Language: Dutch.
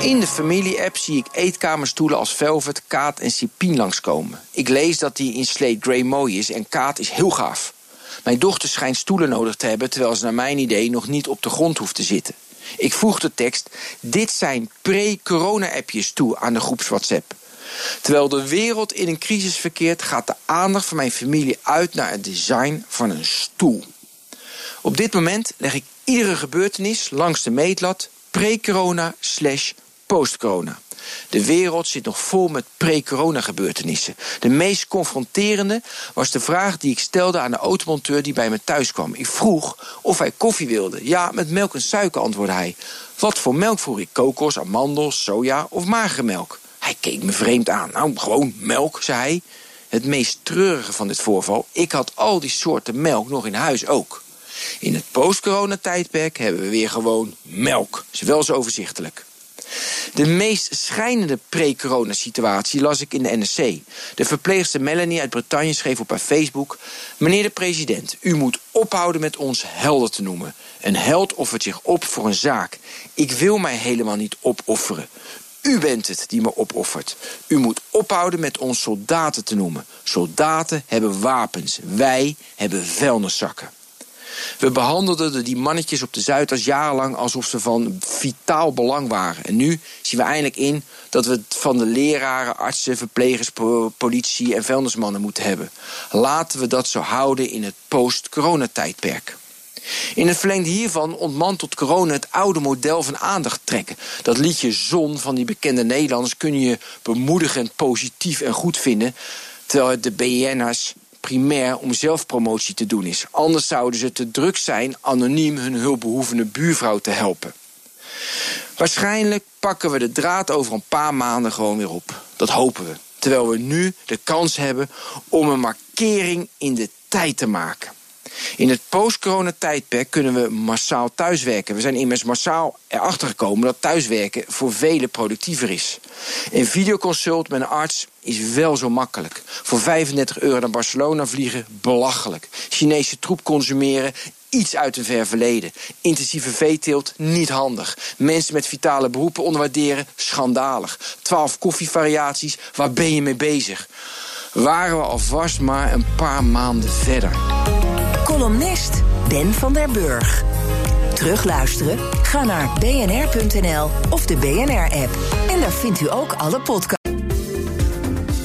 In de familie-app zie ik eetkamerstoelen als Velvet, Kaat en Sipien langskomen. Ik lees dat die in slate grey mooi is en Kaat is heel gaaf. Mijn dochter schijnt stoelen nodig te hebben, terwijl ze naar mijn idee nog niet op de grond hoeft te zitten. Ik voeg de tekst: Dit zijn pre-corona-appjes toe aan de groeps WhatsApp. Terwijl de wereld in een crisis verkeert, gaat de aandacht van mijn familie uit naar het design van een stoel. Op dit moment leg ik iedere gebeurtenis langs de meetlat pre-corona slash post-corona. De wereld zit nog vol met pre-corona gebeurtenissen. De meest confronterende was de vraag die ik stelde aan de automonteur die bij me thuis kwam. Ik vroeg of hij koffie wilde. Ja, met melk en suiker, antwoordde hij. Wat voor melk vroeg ik? Kokos, amandels, soja of magermelk? Hij keek me vreemd aan. Nou, gewoon melk, zei hij. Het meest treurige van dit voorval, ik had al die soorten melk nog in huis ook. In het post-corona-tijdperk hebben we weer gewoon melk. Is wel zo overzichtelijk. De meest schijnende pre-corona-situatie las ik in de NSC. De verpleegster Melanie uit Bretagne schreef op haar Facebook... Meneer de president, u moet ophouden met ons helden te noemen. Een held offert zich op voor een zaak. Ik wil mij helemaal niet opofferen. U bent het die me opoffert. U moet ophouden met ons soldaten te noemen. Soldaten hebben wapens. Wij hebben vuilniszakken. We behandelden die mannetjes op de Zuidas jarenlang alsof ze van vitaal belang waren. En nu zien we eindelijk in dat we het van de leraren, artsen, verplegers, politie en vuilnismannen moeten hebben. Laten we dat zo houden in het post-coronatijdperk. In het verlengde hiervan ontmantelt corona het oude model van aandacht trekken. Dat liedje Zon van die bekende Nederlanders kun je bemoedigend, positief en goed vinden. Terwijl de BN'ers primair om zelfpromotie te doen is. Anders zouden ze te druk zijn anoniem hun hulpbehoevende buurvrouw te helpen. Waarschijnlijk pakken we de draad over een paar maanden gewoon weer op. Dat hopen we. Terwijl we nu de kans hebben om een markering in de tijd te maken. In het post-corona-tijdperk kunnen we massaal thuiswerken. We zijn immers massaal erachter gekomen dat thuiswerken voor velen productiever is. Een videoconsult met een arts is wel zo makkelijk. Voor 35 euro naar Barcelona vliegen, belachelijk. Chinese troep consumeren, iets uit een ver verleden. Intensieve veeteelt, niet handig. Mensen met vitale beroepen onderwaarderen, schandalig. 12 koffievariaties, waar ben je mee bezig? Waren we alvast maar een paar maanden verder. Columnist Ben van der Burg. Terugluisteren? Ga naar bnr.nl of de BNR-app. En daar vindt u ook alle podcasts.